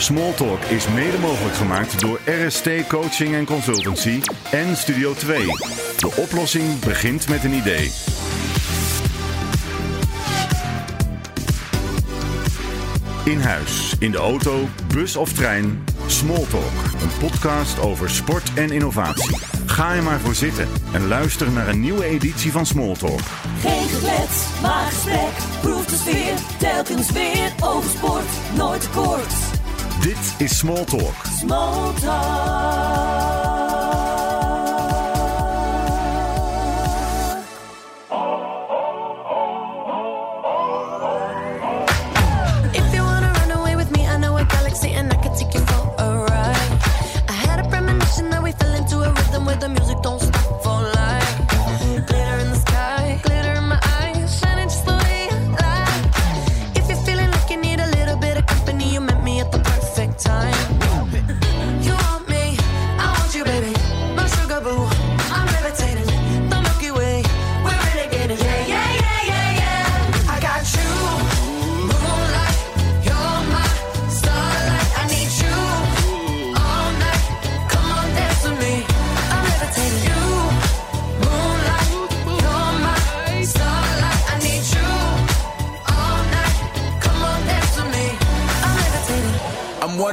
Smalltalk is mede mogelijk gemaakt door RST Coaching en Consultancy en Studio 2. De oplossing begint met een idee. In huis, in de auto, bus of trein. Smalltalk, een podcast over sport en innovatie. Ga er maar voor zitten en luister naar een nieuwe editie van Smalltalk. Geen geklets, maar gesprek. Proef de sfeer, telkens weer. Over sport, nooit kort. Dit is Smalltalk. Small talk. If you wanna run away with me, I know a galaxy and I can take you for a ride. I had a premonition that we fell into a rhythm where the music don't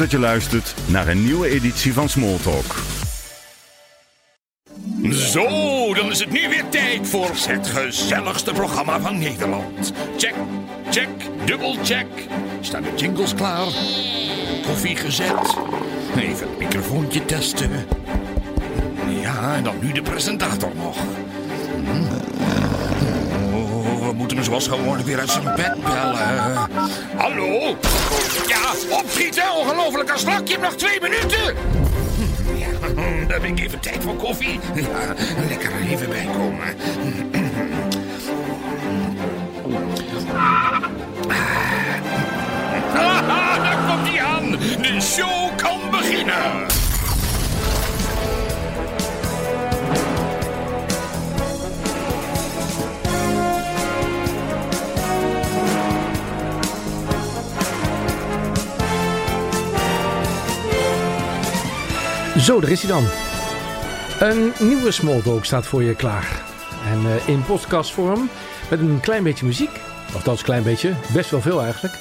Dat je luistert naar een nieuwe editie van Smalltalk. Zo, dan is het nu weer tijd voor het gezelligste programma van Nederland. Check, check, dubbel check. Staan de jingles klaar? Koffie gezet? Even het microfoontje testen. Ja, en dan nu de presentator nog. Moeten hem zoals gewoonlijk weer uit zijn bed bellen. Hallo? Ja, opschieten, ongelofelijke slak. Je hebt nog twee minuten. Ja, daar ben ik even tijd voor koffie. Ja, lekker er even bij komen. Ah, daar komt hij aan. De show kan beginnen. Zo, daar is hij dan. Een nieuwe Smalltalk staat voor je klaar. En eh, in podcastvorm met een klein beetje muziek. Of dat is een klein beetje, best wel veel eigenlijk.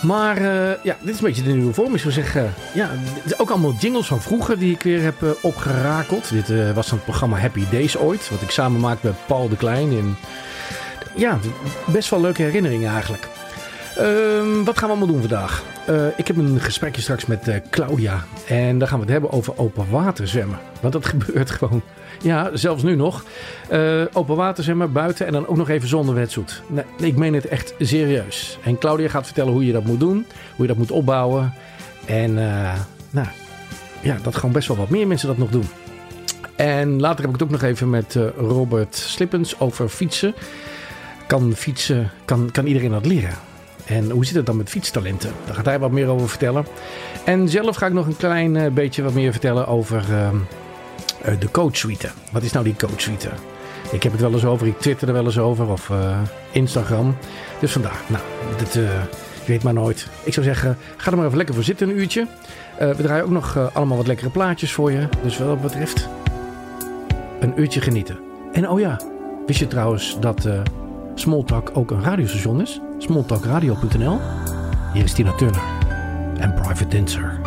Maar eh, ja, dit is een beetje de nieuwe vorm. Ik zou zeggen, ja, het is ook allemaal jingles van vroeger die ik weer heb eh, opgerakeld. Dit was het programma Happy Days ooit. Wat ik samen maakte met Paul de Klein. In, ja, best wel leuke herinneringen eigenlijk. Ehm, wat gaan we allemaal doen vandaag? Eh, ik heb een gesprekje straks met eh, Claudia. En daar gaan we het hebben over open water zwemmen. Want dat gebeurt gewoon. Ja, zelfs nu nog. Eh, open water zwemmen, buiten en dan ook nog even zonder wetsuit. Nee, ik meen het echt serieus. En Claudia gaat vertellen hoe je dat moet doen. Hoe je dat moet opbouwen. En nou, ja, dat gewoon best wel wat meer mensen dat nog doen. En later heb ik het ook nog even met Robert Slippens over fietsen. Kan fietsen, kan, kan iedereen dat leren? En hoe zit het dan met fietstalenten? Daar gaat hij wat meer over vertellen. En zelf ga ik nog een klein eh, beetje wat meer vertellen over ehm, eh, de coachsuite. Wat is nou die coachsuite? Ik heb het wel eens over, ik twitter er wel eens over of eh, Instagram. Dus vandaar, nou, eh, je weet maar nooit. Ik zou zeggen, ga er maar even lekker voor zitten een uurtje. We draaien ook nog allemaal wat lekkere plaatjes voor je. Dus wat dat betreft, een uurtje genieten. En oh ja, wist je trouwens dat Smalltalk ook een radiostation is? Smalltalkradio.nl. Hier is Tina Turner en Private Dancer.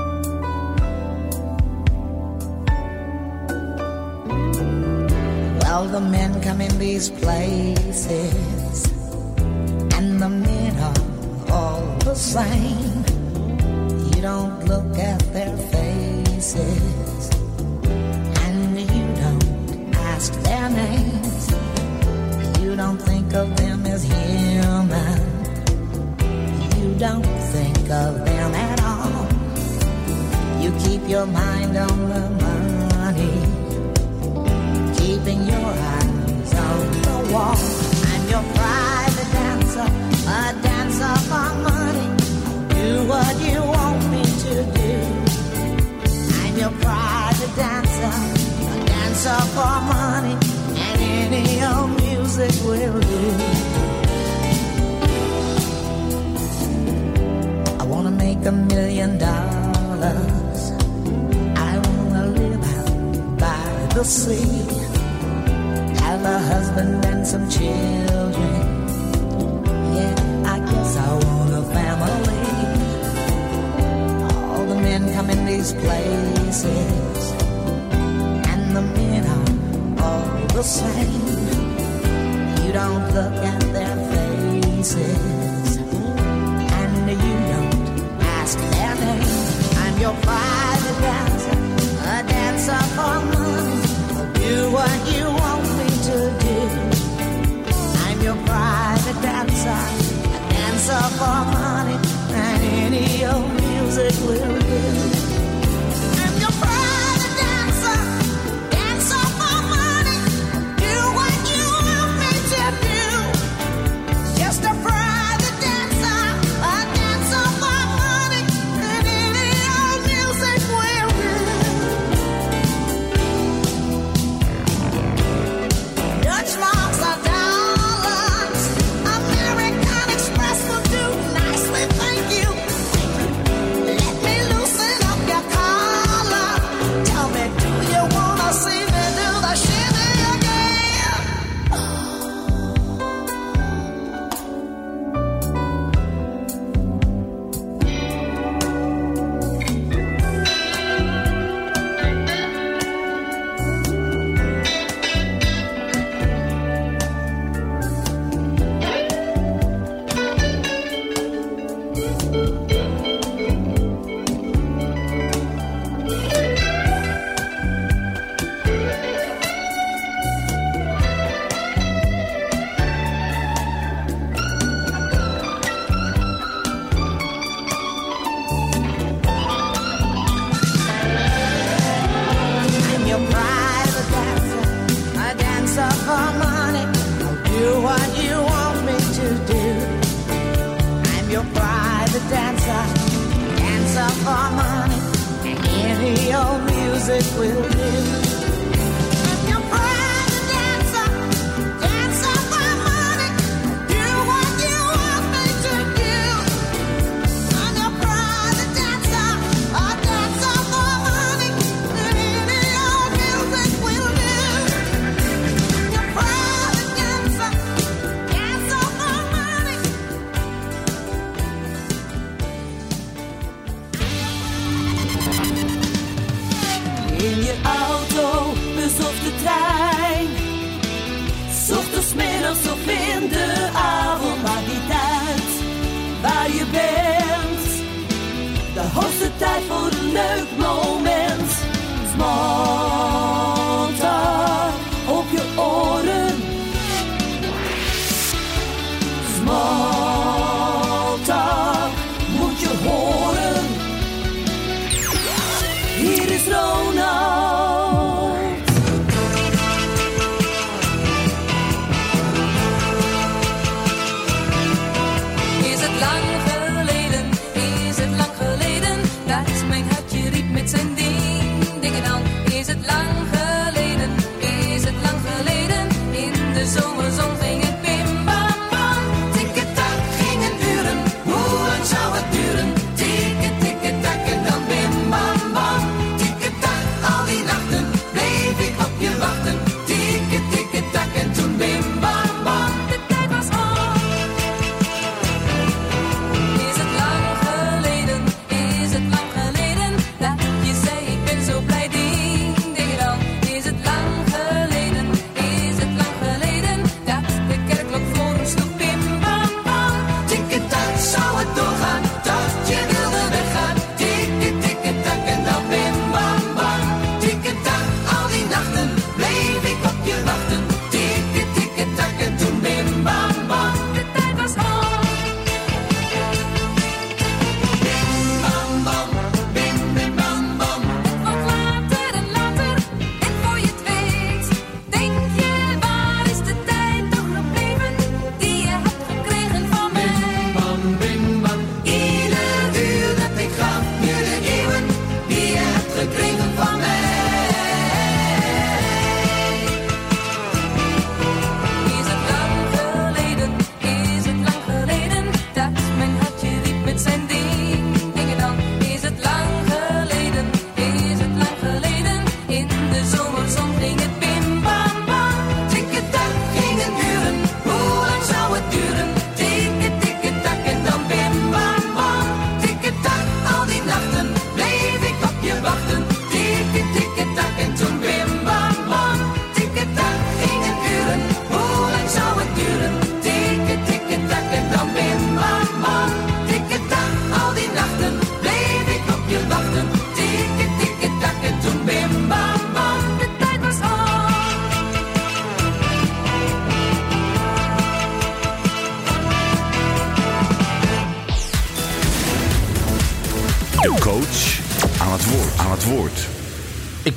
Well, the men come in these places, and the men are all the same. You don't look at their faces, and you don't ask their names. You don't think of them as human. You don't think of them at all. You keep your mind on the money keeping your eyes on the wall. I'm your private dancer, a dancer for money. Do what you want me to do. I'm your private dancer, a dancer for money, and any old music will do. A million dollars. I wanna live out by the sea have a husband and some children. Yeah, I guess I want a family. All the men come in these places, and the men are all the same. You don't look at their faces, your private dancer, a dancer for money. Do what you want me to do. I'm your private dancer, a dancer for money, and any old music will do. Je auto, bus de trein. Ochtends, middags of in de avond, maakt niet uit waar je bent. De hoogste tijd voor een leuk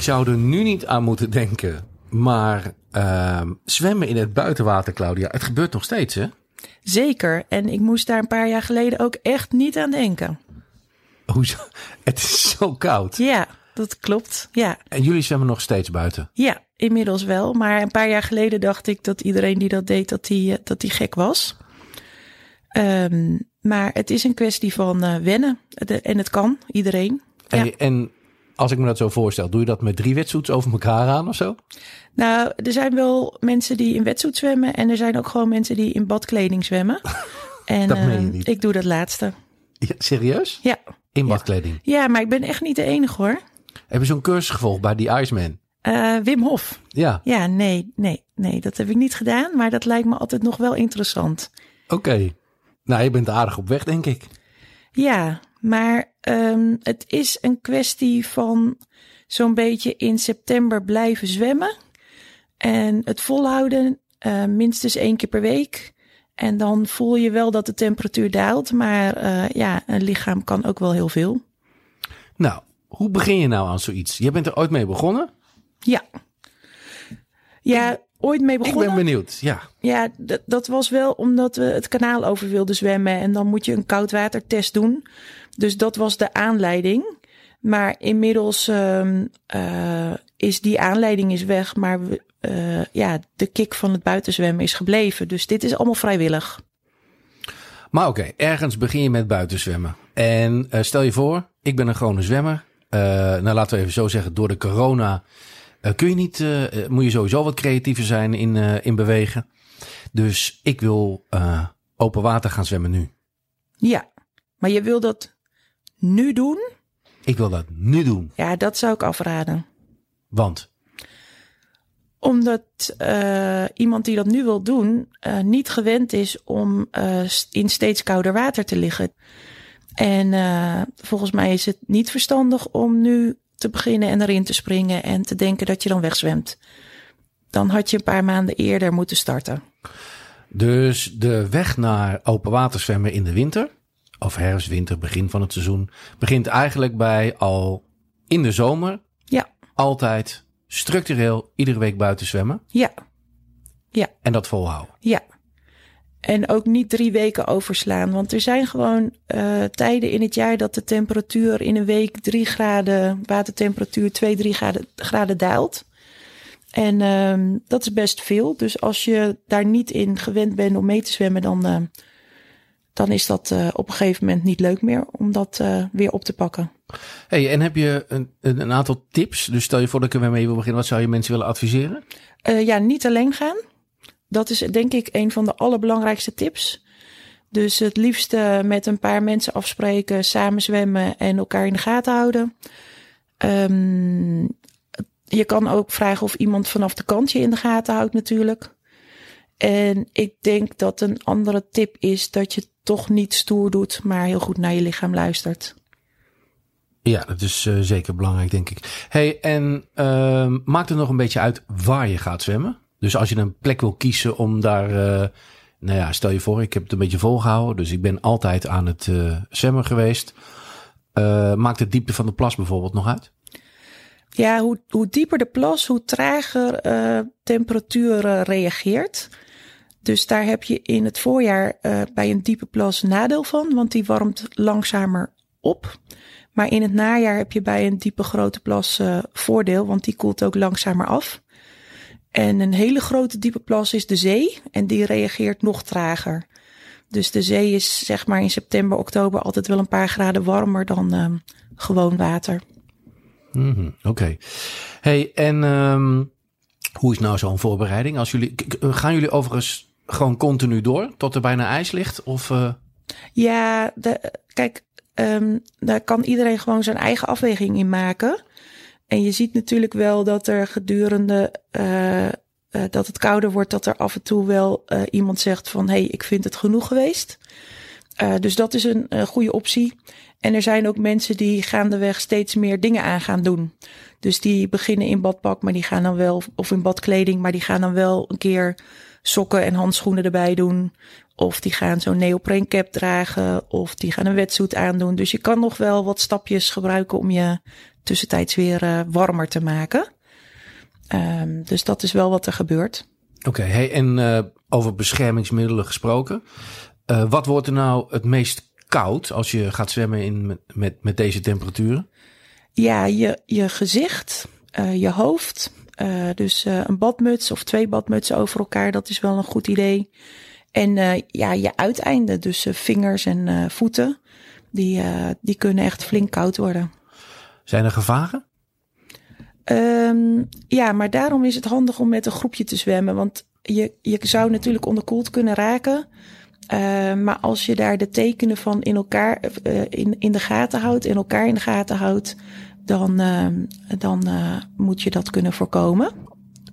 zou er nu niet aan moeten denken. Maar ehm, zwemmen in het buitenwater, Claudia, het gebeurt nog steeds, hè? Zeker. En ik moest daar een paar jaar geleden ook echt niet aan denken. Hoezo? Het is zo koud. Ja, dat klopt. Ja, En jullie zwemmen nog steeds buiten. ja inmiddels wel. Maar een paar jaar geleden dacht ik dat iedereen die dat deed, dat die, eh, dat die gek was. Ehm, maar het is een kwestie van eh, wennen. De- en het kan, iedereen. En, Ja. en als ik me dat zo voorstel, doe je dat met drie wetsuits over elkaar aan of zo? Nou, er zijn wel mensen die in wetsuit zwemmen. En er zijn ook gewoon mensen die in badkleding zwemmen. En Dat meen je eh, niet. ik doe dat laatste. Ja, serieus? Ja. In badkleding. ja, maar ik ben echt niet de enige hoor. Heb je zo'n cursus gevolgd bij die Iceman? Eh, Wim Hof. Ja, Ja, nee, nee, nee, dat heb ik niet gedaan. Maar dat lijkt me altijd nog wel interessant. oké. Nou, je bent aardig op weg, denk ik. Ja, maar ehm, het is een kwestie van zo'n beetje in september blijven zwemmen. En het volhouden, eh, minstens één keer per week. En dan voel je wel dat de temperatuur daalt. Maar eh, ja, een lichaam kan ook wel heel veel. Nou, hoe begin je nou aan zoiets? Je bent er ooit mee begonnen? Ja. Ja, ooit mee Ik begonnen. ben benieuwd. Ja. Ja, dat was wel omdat we het kanaal over wilden zwemmen. En dan moet je een koudwatertest doen. Dus dat was de aanleiding. Maar inmiddels ehm, eh, is die aanleiding is weg. Maar eh, ja, de kick van het buitenzwemmen is gebleven. Dus dit is allemaal vrijwillig. Maar oké, ergens begin je met buitenzwemmen. En eh, stel je voor, ik ben een gewone zwemmer. Nou, laten we even zo zeggen, door de corona kun je niet, moet je sowieso wat creatiever zijn in, in bewegen. Dus ik wil open water gaan zwemmen nu. Ja, maar je wil dat nu doen? Ik wil dat nu doen. Ja, dat zou ik afraden. Want, Omdat eh, iemand die dat nu wil doen, eh, niet gewend is om eh, in steeds kouder water te liggen. En volgens mij is het niet verstandig om nu te beginnen en erin te springen en te denken dat je dan wegzwemt. Dan had je een paar maanden eerder moeten starten. dus de weg naar open water zwemmen in de winter, of herfst, winter, begin van het seizoen, begint eigenlijk bij al in de zomer Ja, altijd structureel iedere week buiten zwemmen. ja, En dat volhouden. ja. En ook niet drie weken overslaan. Want er zijn gewoon eh, tijden in het jaar dat de temperatuur in een week drie graden, watertemperatuur 2, 3 graden, graden daalt. En ehm, dat is best veel. Dus als je daar niet in gewend bent om mee te zwemmen, dan, eh, dan is dat eh, op een gegeven moment niet leuk meer om dat eh, weer op te pakken. Hey, en heb je een, een, aantal tips? Dus stel je voor dat ik er weer mee wil beginnen. Wat zou je mensen willen adviseren? Eh, ja, niet alleen gaan. Dat is denk ik een van de allerbelangrijkste tips. Dus het liefst met een paar mensen afspreken, samen zwemmen en elkaar in de gaten houden. Ehm, je kan ook vragen of iemand vanaf de kant je in de gaten houdt natuurlijk. En ik denk dat een andere tip is dat je toch niet stoer doet, maar heel goed naar je lichaam luistert. Ja, dat is eh, zeker belangrijk, denk ik. Hey, en ehm maakt het nog een beetje uit waar je gaat zwemmen? Dus als je een plek wil kiezen om daar... eh, nou ja, stel je voor, ik heb het een beetje volgehouden. Dus ik ben altijd aan het eh, zwemmen geweest. Maakt de diepte van de plas bijvoorbeeld nog uit? Ja, hoe, hoe dieper de plas, hoe trager temperatuur reageert. Dus daar heb je in het voorjaar eh, bij een diepe plas nadeel van, want die warmt langzamer op. Maar in het najaar heb je bij een diepe grote plas eh, voordeel, want die koelt ook langzamer af. En een hele grote diepe plas is de zee en die reageert nog trager. Dus de zee is zeg maar in september, oktober altijd wel een paar graden warmer dan eh, gewoon water. Mhm, Oké. Hey, en ehm, hoe is nou zo'n voorbereiding? Als jullie, gaan jullie overigens gewoon continu door tot er bijna ijs ligt? Of, eh, Ja, de, kijk, ehm, daar kan iedereen gewoon zijn eigen afweging in maken. En je ziet natuurlijk wel dat er gedurende eh, eh, dat het kouder wordt, dat er af en toe wel iemand zegt van hé, hey, ik vind het genoeg geweest. Dus dat is een goede optie. En er zijn ook mensen die gaandeweg steeds meer dingen aan gaan doen. Dus die beginnen in badpak, maar die gaan dan wel, of in badkleding, maar die gaan dan wel een keer sokken en handschoenen erbij doen. Of die gaan zo'n neopreencap dragen. Of die gaan een wetsuit aandoen. Dus je kan nog wel wat stapjes gebruiken om je tussentijds weer eh, warmer te maken. Ehm, dus dat is wel wat er gebeurt. Oké, hey, en eh, over beschermingsmiddelen gesproken. Eh, wat wordt er nou het meest koud als je gaat zwemmen in, met, met, met deze temperaturen? Ja, je, je gezicht, je hoofd. Eh, dus eh, een badmuts of twee badmutsen over elkaar, dat is wel een goed idee. En eh, ja, je uiteinden, dus vingers en voeten, die, die kunnen echt flink koud worden. Zijn er gevaren? Ehm, ja, maar daarom is het handig om met een groepje te zwemmen. Want je, je zou natuurlijk onderkoeld kunnen raken. Maar als je daar de tekenen van in elkaar in, in de gaten houdt, in elkaar in de gaten houdt, dan, ehm, dan eh, moet je dat kunnen voorkomen.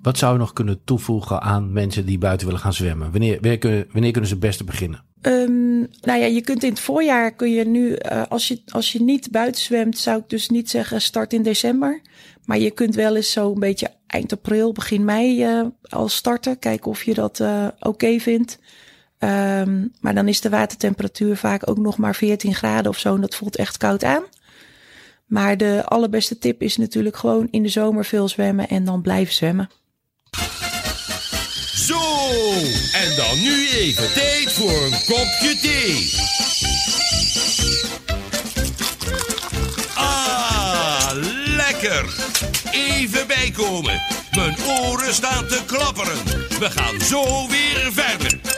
Wat zou je nog kunnen toevoegen aan mensen die buiten willen gaan zwemmen? Wanneer, wanneer, kunnen, wanneer kunnen ze het beste beginnen? Ehm, nou ja, je kunt in het voorjaar kun je nu, eh, als, je, als je niet buiten zwemt, zou ik dus niet zeggen start in december. Maar je kunt wel eens zo een beetje eind april, begin mei eh, al starten. Kijken of je dat eh, oké vindt. Ehm, maar dan is de watertemperatuur vaak ook nog maar 14 graden of zo. En dat voelt echt koud aan. Maar de allerbeste tip is natuurlijk gewoon in de zomer veel zwemmen en dan blijven zwemmen. Zo, en dan nu even tijd voor een kopje thee. Ah, lekker. Even bijkomen. Mijn oren staan te klapperen. We gaan zo weer verder.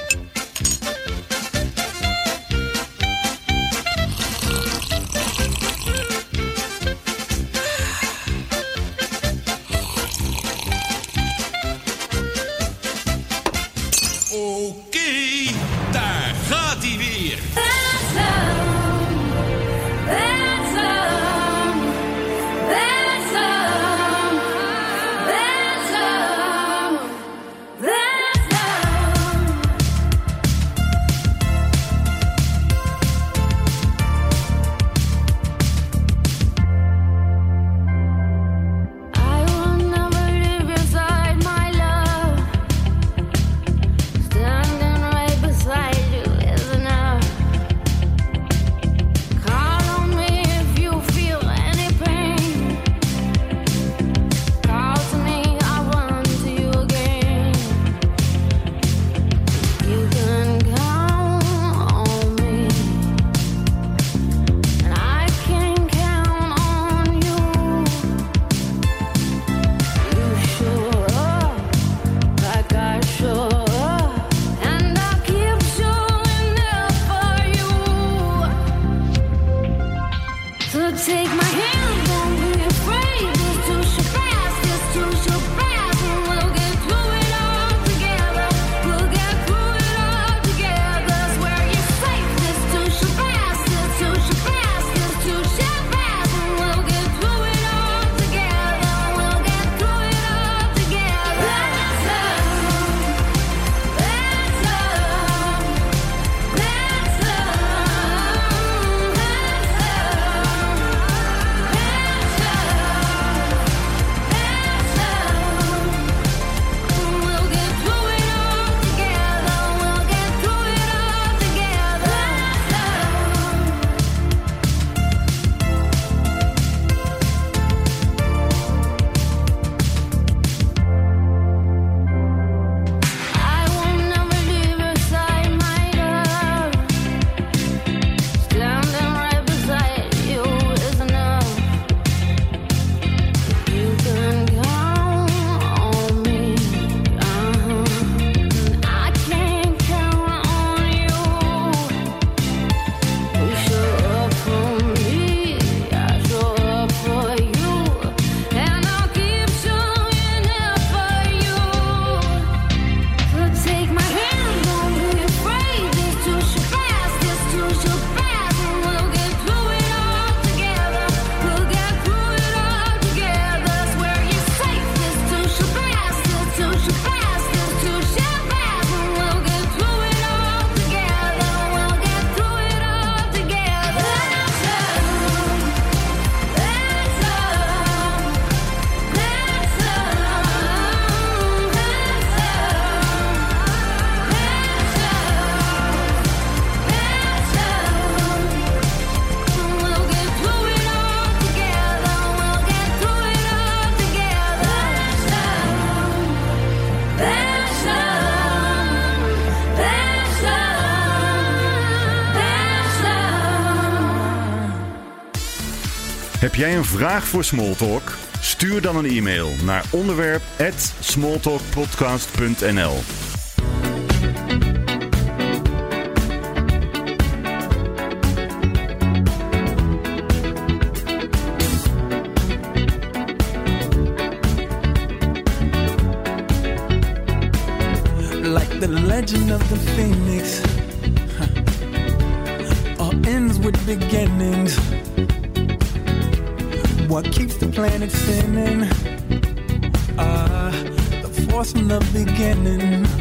jij een vraag voor Smalltalk? Stuur dan een e-mail naar onderwerp@smalltalkpodcast.nl. Like the legend of the phoenix, huh. all ends with beginning. planet spinning. Ah, the force from the beginning.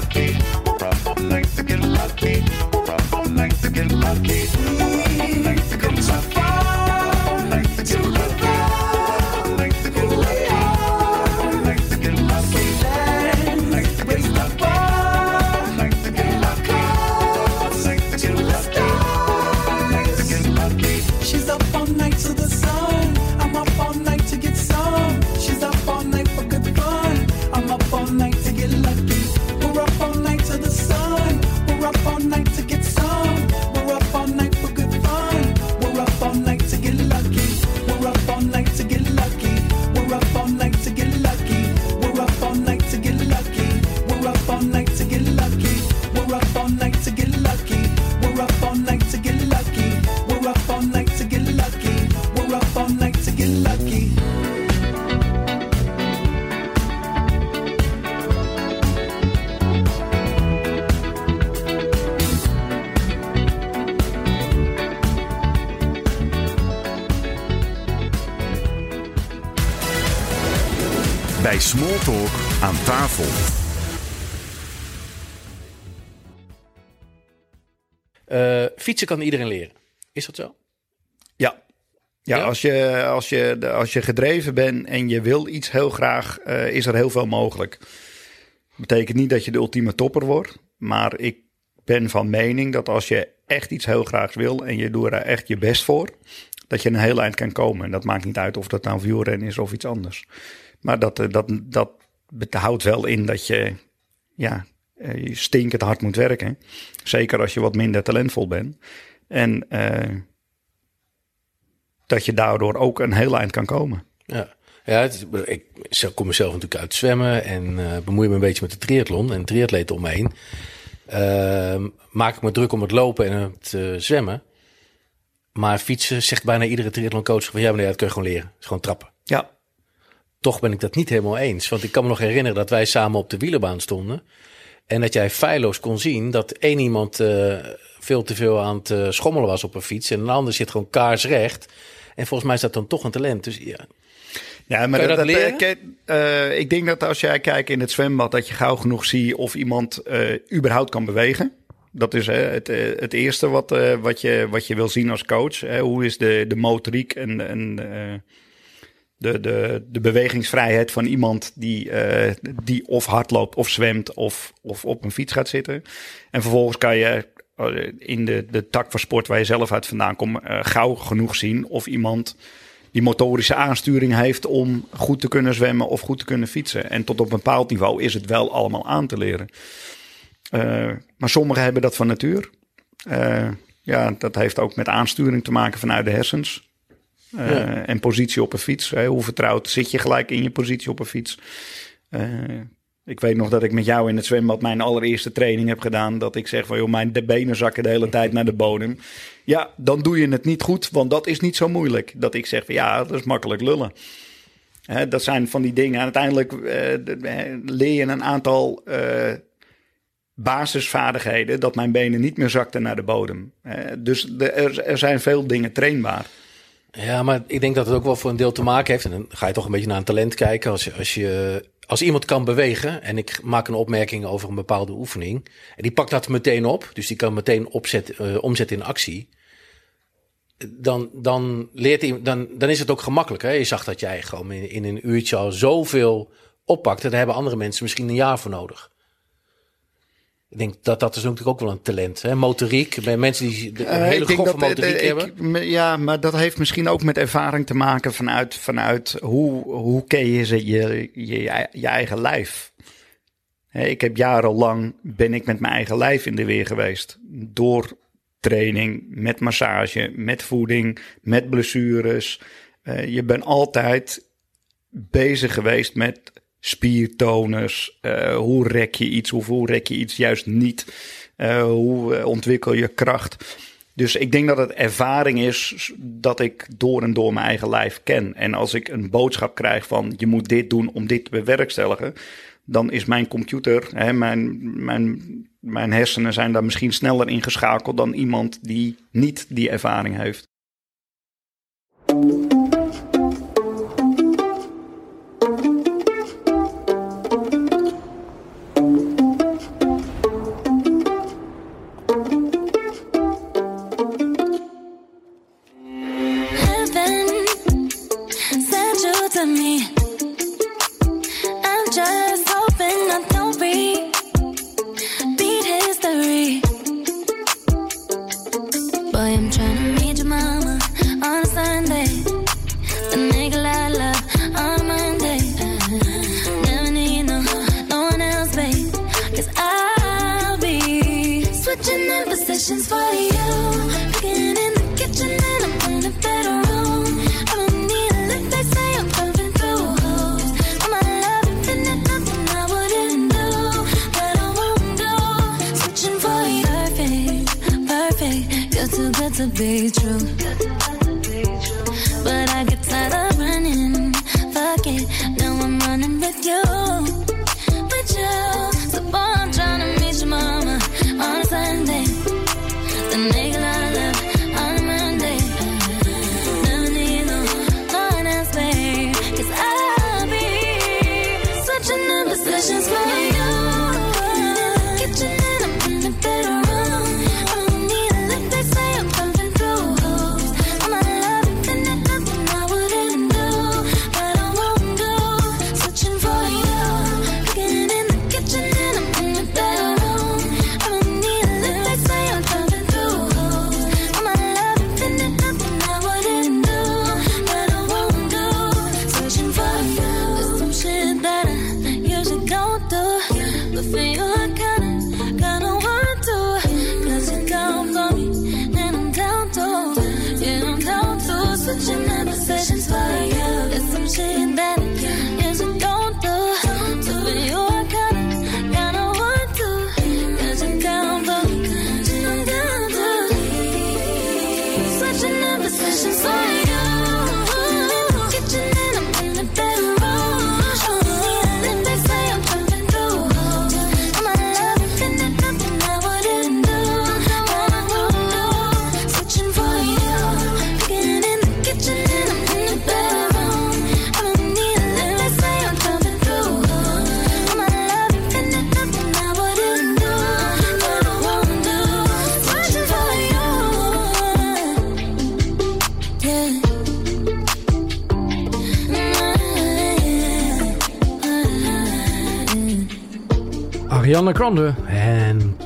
happy. Fietsen kan iedereen leren. Is dat zo? Ja. Ja, Ja? Als, je, als, je, als je gedreven bent en je wil iets heel graag, eh, is er heel veel mogelijk. Betekent niet dat je de ultieme topper wordt. Maar ik ben van mening dat als je echt iets heel graag wil en je doet er echt je best voor, dat je een heel eind kan komen. En dat maakt niet uit of dat nou wielrennen is of iets anders. Maar dat, eh, dat, dat houdt wel in dat je, ja, je stinkend hard moet werken. Zeker als je wat minder talentvol bent. En eh, dat je daardoor ook een heel eind kan komen. Ja, ja is- ik kom mezelf natuurlijk uit zwemmen en eh, bemoei me een beetje met de triathlon en triatleten om me heen. Ehm, maak ik me druk om het lopen en het eh, zwemmen. Maar fietsen zegt bijna iedere triathloncoach van ja, meneer, dat kun je gewoon leren. Het is gewoon trappen. Ja, Toch ben ik dat niet helemaal eens. Want ik kan me nog herinneren dat wij samen op de wielerbaan stonden. En dat jij feilloos kon zien dat één iemand eh, veel te veel aan het eh, schommelen was op een fiets. En een ander zit gewoon kaarsrecht. En volgens mij is dat dan toch een talent. Dus ja, Ja, maar je dat eh, ik denk dat als jij kijkt in het zwembad, dat je gauw genoeg ziet of iemand überhaupt kan bewegen. Dat is het, het eerste wat, wat, je, wat je wil zien als coach. Hè. Hoe is de, de motoriek en, en de, de, de bewegingsvrijheid van iemand die, eh, die of hardloopt of zwemt of, of op een fiets gaat zitten. En vervolgens kan je eh, in de, de tak van sport waar je zelf uit vandaan komt, eh, gauw genoeg zien of iemand die motorische aansturing heeft om goed te kunnen zwemmen of goed te kunnen fietsen. En tot op een bepaald niveau is het wel allemaal aan te leren. Maar sommigen hebben dat van natuur. Ja, dat heeft ook met aansturing te maken vanuit de hersens. Eh, Ja. En positie op een fiets. Hè. Hoe vertrouwd zit je gelijk in je positie op een fiets? Eh, ik weet nog dat ik met jou in het zwembad mijn allereerste training heb gedaan. Dat ik zeg van, joh, mijn de benen zakken de hele tijd naar de bodem. Ja, dan doe je het niet goed, want dat is niet zo moeilijk. Dat ik zeg van, ja, dat is makkelijk lullen. Hè, dat zijn van die dingen. En uiteindelijk eh, leer je een aantal basisvaardigheden... dat mijn benen niet meer zakten naar de bodem. Dus de- er, er zijn veel dingen trainbaar. Ja, maar ik denk dat het ook wel voor een deel te maken heeft. En dan ga je toch een beetje naar een talent kijken. Als, je- als, je, als iemand kan bewegen en ik maak een opmerking over een bepaalde oefening. En die pakt dat meteen op. Dus die kan meteen opzet, eh, omzetten in actie. Dan, dan, leert hij, dan, dan is het ook gemakkelijk. Hè? Je zag dat jij gewoon in, in een uurtje al zoveel oppakte. Daar hebben andere mensen misschien een jaar voor nodig. Ik denk dat dat is natuurlijk ook wel een talent. Hè? Motoriek, bij mensen die de- een Eh, hele grove dat, eh, motoriek eh, hebben. ik- ja, maar dat heeft misschien ook met ervaring te maken vanuit, vanuit hoe, hoe ken je ze je, je, je eigen lijf. Ik heb jarenlang ben ik met mijn eigen lijf in de weer geweest. Door training, met massage, met voeding, met blessures. Eh, je bent altijd bezig geweest met spiertonus. eh, hoe rek je iets, of hoe rek je iets juist niet? Eh, hoe eh, ontwikkel je kracht? Dus ik denk dat het ervaring is dat ik door en door mijn eigen lijf ken. En als ik een boodschap krijg van je moet dit doen om dit te bewerkstelligen, dan is mijn computer, hè, mijn, mijn, mijn hersenen zijn daar misschien sneller ingeschakeld dan iemand die niet die ervaring heeft. days Grande en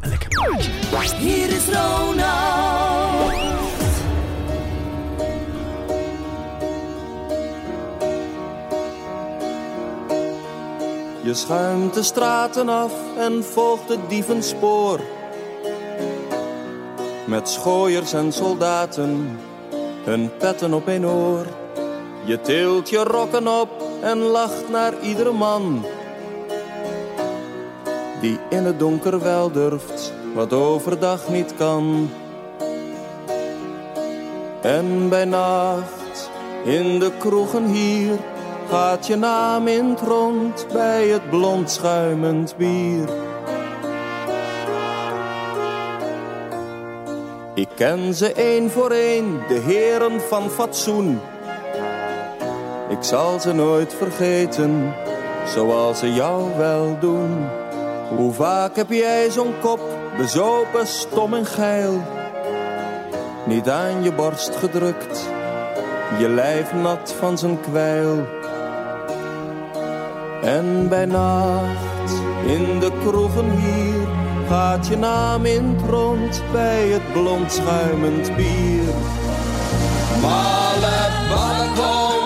een lekker plaatje. Hier is Ronald. Je schuimt de straten af en volgt het dievenspoor. Met schooiers en soldaten, hun petten op een oor. Je tilt je rokken op en lacht naar iedere man. Die in het donker wel durft, wat overdag niet kan. En bij nacht, in de kroegen hier, gaat je naam in het rond bij het blond schuimend bier. Ik ken ze één voor één, de heren van fatsoen. Ik zal ze nooit vergeten, zoals ze jou wel doen. Hoe vaak heb jij zo'n kop, bezopen, stom en geil. Niet aan je borst gedrukt, je lijf nat van zijn kwijl. En bij nacht in de kroegen hier gaat je naam in het rond bij het blond schuimend bier. Male babbe kom, male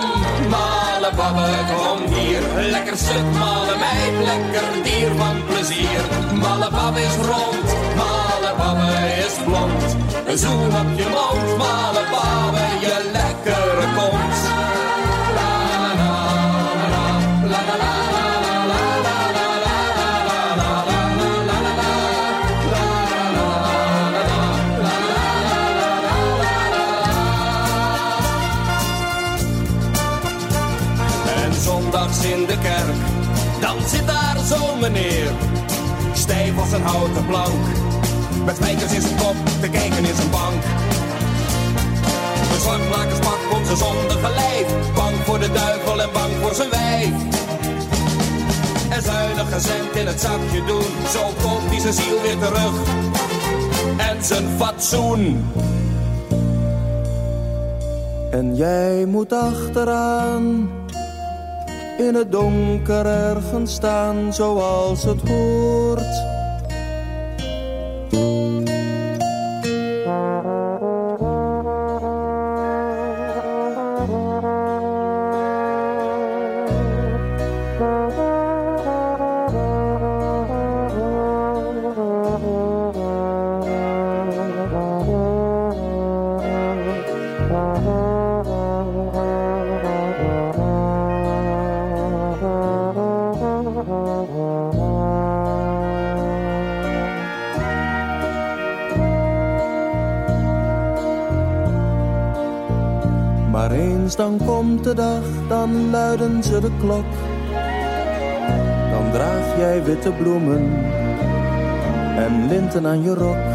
babbe kom hier. Lekker stuk, male meid, lekker dier van plezier. Male babbe is rond, male babbe is blond. Een zoen op je mond, male babbe, je lekkere kont. Meneer. Stijf als een houten plank, met spijkers in zijn kop, te kijken in zijn bank. Een zwartmakerspak om zijn zondige lijf, bang voor de duivel en bang voor zijn wijf. En zuinige cent in het zakje doen, zo komt hij zijn ziel weer terug. En zijn fatsoen. En jij moet achteraan in het donker ergens staan zoals het hoort. Dan komt de dag, dan luiden ze de klok. Dan draag jij witte bloemen en linten aan je rok.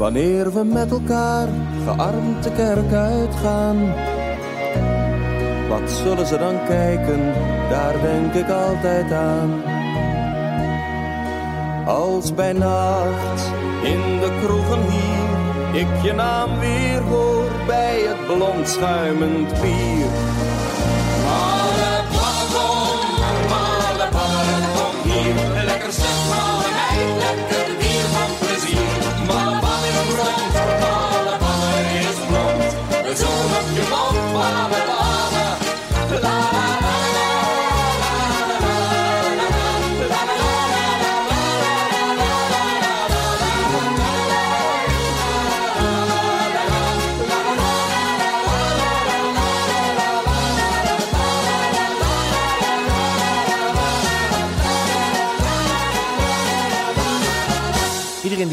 Wanneer we met elkaar gearmd de kerk uitgaan. Wat zullen ze dan kijken, daar denk ik altijd aan. Als bij nacht in de kroegen hier ik je naam weer hoor bij het blond schuimend bier.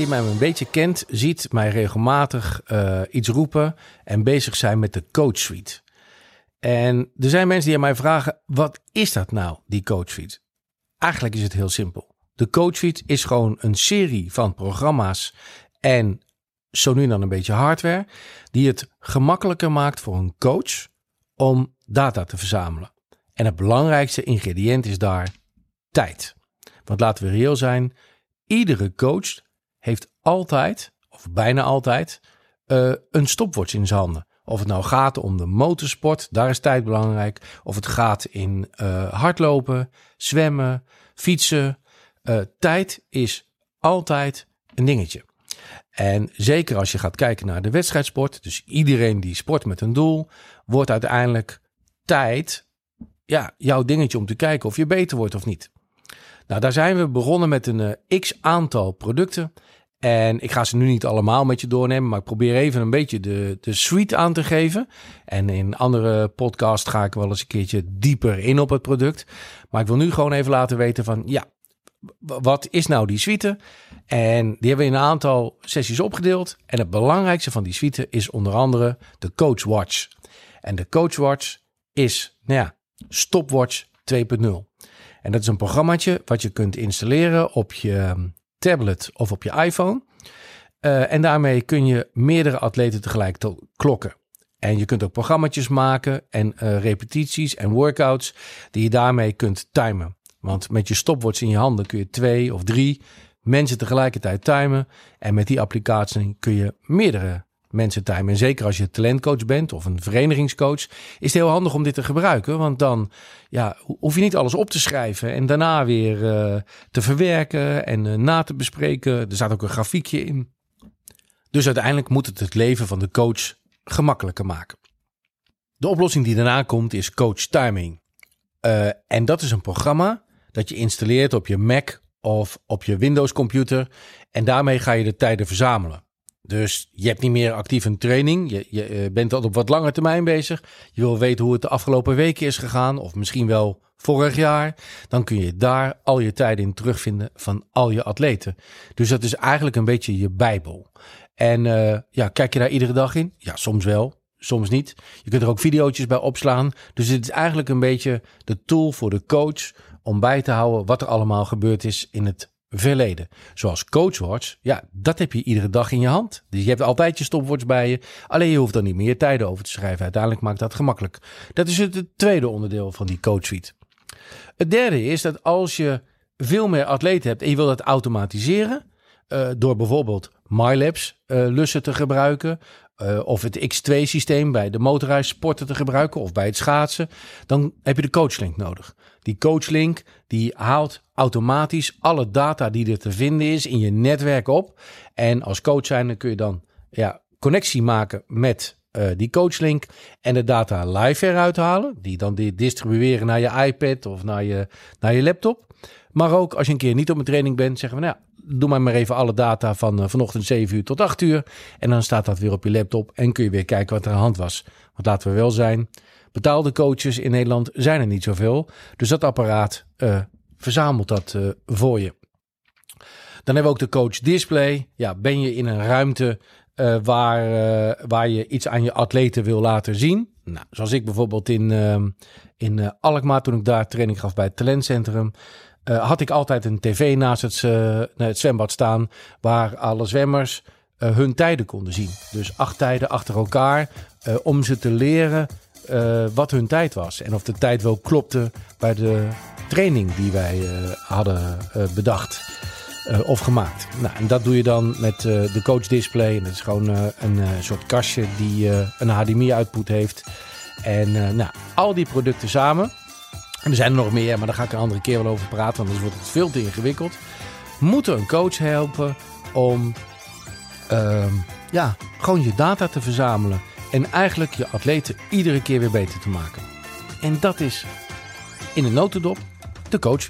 Die mij een beetje kent, ziet mij regelmatig eh, iets roepen en bezig zijn met de coach suite. En er zijn mensen die aan mij vragen: wat is dat nou, die coach suite? Eigenlijk is het heel simpel. De coach suite is gewoon een serie van programma's en zo nu dan een beetje hardware, die het gemakkelijker maakt voor een coach om data te verzamelen. En het belangrijkste ingrediënt is daar tijd. Want laten we reëel zijn, iedere coach heeft altijd, of bijna altijd, eh, een stopwatch in zijn handen. Of het nou gaat om de motorsport, daar is tijd belangrijk. Of het gaat in eh, hardlopen, zwemmen, fietsen. Eh, tijd is altijd een dingetje. En zeker als je gaat kijken naar de wedstrijdsport, dus iedereen die sport met een doel, wordt uiteindelijk tijd ja, jouw dingetje om te kijken of je beter wordt of niet. Nou, daar zijn we begonnen met een eh, x aantal producten. En ik ga ze nu niet allemaal met je doornemen, maar ik probeer even een beetje de, de suite aan te geven. En in andere podcast ga ik wel eens een keertje dieper in op het product. Maar ik wil nu gewoon even laten weten van, ja, wat is nou die suite? En die hebben we in een aantal sessies opgedeeld. En het belangrijkste van die suite is onder andere de Coach Watch. En de Coach Watch is, nou ja, Stopwatch 2.0. En dat is een programmaatje wat je kunt installeren op je tablet of op je iPhone. Eh, en daarmee kun je meerdere atleten tegelijk klokken. En je kunt ook programma's maken en eh, repetities en workouts die je daarmee kunt timen. Want met je stopwatch in je handen kun je twee of drie mensen tegelijkertijd timen. En met die applicatie kun je meerdere mensen timen. En zeker als je talentcoach bent of een verenigingscoach, is het heel handig om dit te gebruiken. Want dan ja, ho- hoef je niet alles op te schrijven en daarna weer eh, te verwerken en eh, na te bespreken. Er staat ook een grafiekje in. Dus uiteindelijk moet het het leven van de coach gemakkelijker maken. De oplossing die daarna komt is Coach Timing. Eh, en dat is een programma dat je installeert op je Mac of op je Windows computer. En daarmee ga je de tijden verzamelen. Dus je hebt niet meer actief een training. Je, je eh, bent al op wat lange termijn bezig. Je wil weten hoe het de afgelopen weken is gegaan. Of misschien wel vorig jaar. Dan kun je daar al je tijden in terugvinden van al je atleten. Dus dat is eigenlijk een beetje je bijbel. En eh, ja, kijk je daar iedere dag in? Ja, soms wel. Soms niet. Je kunt er ook videootjes bij opslaan. Dus het is eigenlijk een beetje de tool voor de coach om bij te houden wat er allemaal gebeurd is in het verleden. Zoals Coachwatch, ja, dat heb je iedere dag in je hand. Dus je hebt altijd je stopwatch bij je. Alleen je hoeft dan niet meer tijden over te schrijven. Uiteindelijk maakt dat gemakkelijk. Dat is het tweede onderdeel van die coach suite. Het derde is dat als je veel meer atleten hebt en je wil dat automatiseren, eh, door bijvoorbeeld MyLabs eh, lussen te gebruiken, eh, of het X2-systeem bij de motorized sporten te gebruiken, of bij het schaatsen, dan heb je de coachlink nodig. Die coachlink die haalt automatisch alle data die er te vinden is in je netwerk op. En als coach zijn kun je dan ja, connectie maken met eh, die coachlink en de data live eruit halen. Die dan distribueren naar je iPad of naar je, naar je laptop. Maar ook als je een keer niet op een training bent, zeggen we nou ja, doe maar maar even alle data van eh, vanochtend 7 uur tot 8 uur. En dan staat dat weer op je laptop en kun je weer kijken wat er aan de hand was. Want laten we wel zijn, betaalde coaches in Nederland zijn er niet zoveel. Dus dat apparaat eh, verzamelt dat eh, voor je. Dan hebben we ook de coach display. Ja, ben je in een ruimte waar, waar je iets aan je atleten wil laten zien? Nou, zoals ik bijvoorbeeld in, ehm, in Alkmaar, toen ik daar training gaf bij het talentcentrum, eh, had ik altijd een tv naast het, eh, het zwembad staan waar alle zwemmers eh, hun tijden konden zien. Dus acht tijden achter elkaar om ze te leren wat hun tijd was. En of de tijd wel klopte bij de training die wij hadden bedacht of gemaakt. Nou, en dat doe je dan met de coach display. En dat is gewoon een soort kastje die een HDMI-output heeft. En nou, al die producten samen. En er zijn er nog meer, maar daar ga ik een andere keer wel over praten, want anders wordt het veel te ingewikkeld. Moeten een coach helpen om ehm, ja, gewoon je data te verzamelen. En eigenlijk je atleten iedere keer weer beter te maken. En dat is in een notendop de coach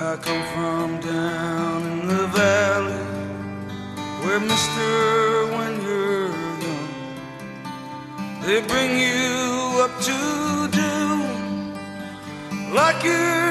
I come from down in the valley where mister when you're young they bring you up to do like your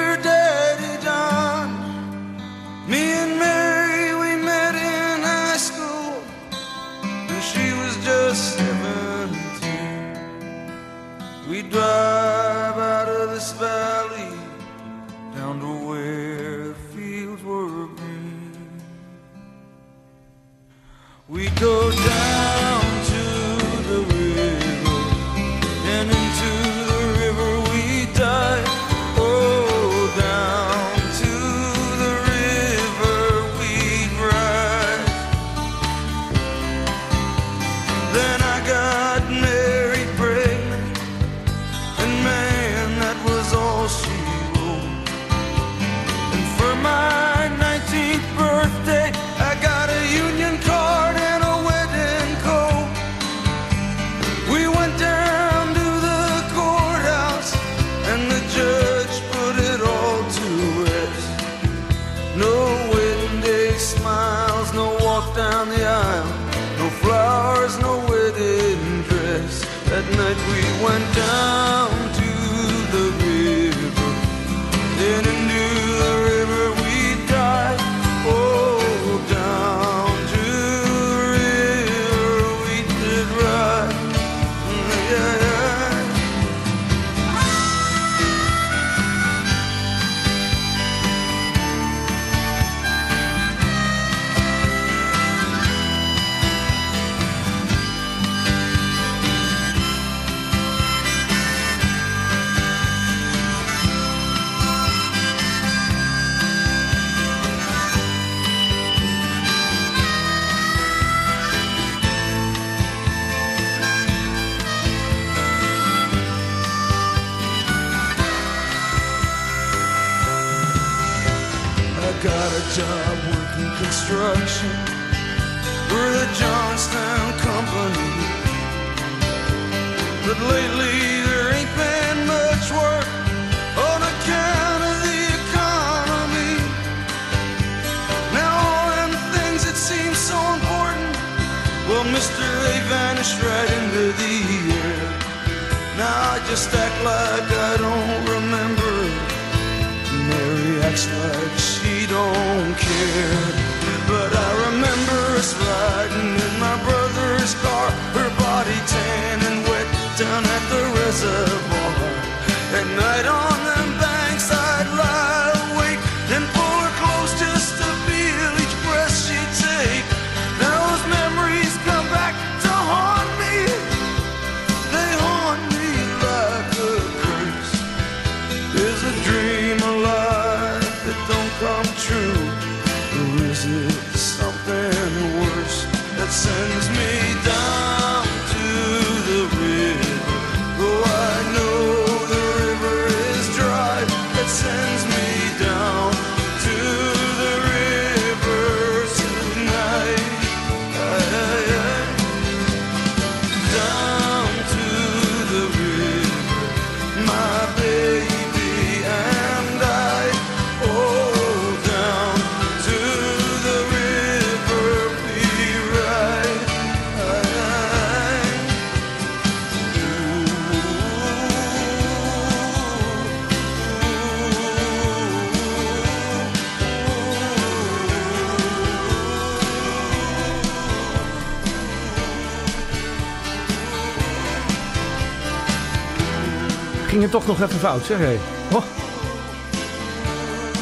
toch nog even fout, zeg hé. Oh.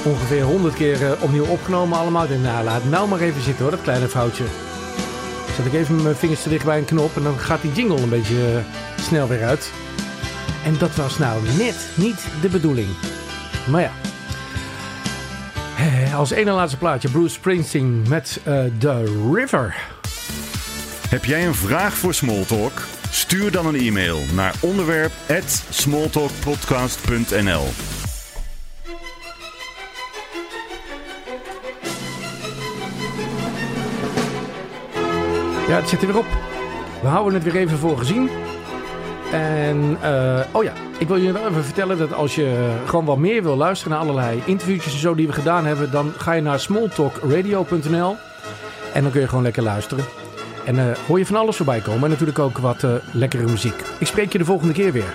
Ongeveer 100 keer eh, opnieuw opgenomen allemaal. Ik denk, nou, laat nou maar even zitten hoor, dat kleine foutje. Zet ik even mijn vingers te dicht bij een knop en dan gaat die jingle een beetje eh, snel weer uit. En dat was nou net niet de bedoeling. Maar ja. Eh, Als ene laatste plaatje Bruce Springsteen met eh, The River. Heb jij een vraag voor Smalltalk? Stuur dan een e-mail naar onderwerp@smalltalkpodcast.nl. Ja, het zit er weer op. We houden het weer even voor gezien. En, eh, oh ja, ik wil jullie wel even vertellen dat als je gewoon wat meer wil luisteren naar allerlei interviewtjes en zo die we gedaan hebben, dan ga je naar smalltalkradio.nl en dan kun je gewoon lekker luisteren. En eh, hoor je van alles voorbij komen en natuurlijk ook wat eh, lekkere muziek. Ik spreek je de volgende keer weer.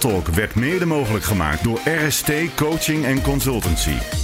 Smalltalk werd mede mogelijk gemaakt door RST Coaching en Consultancy.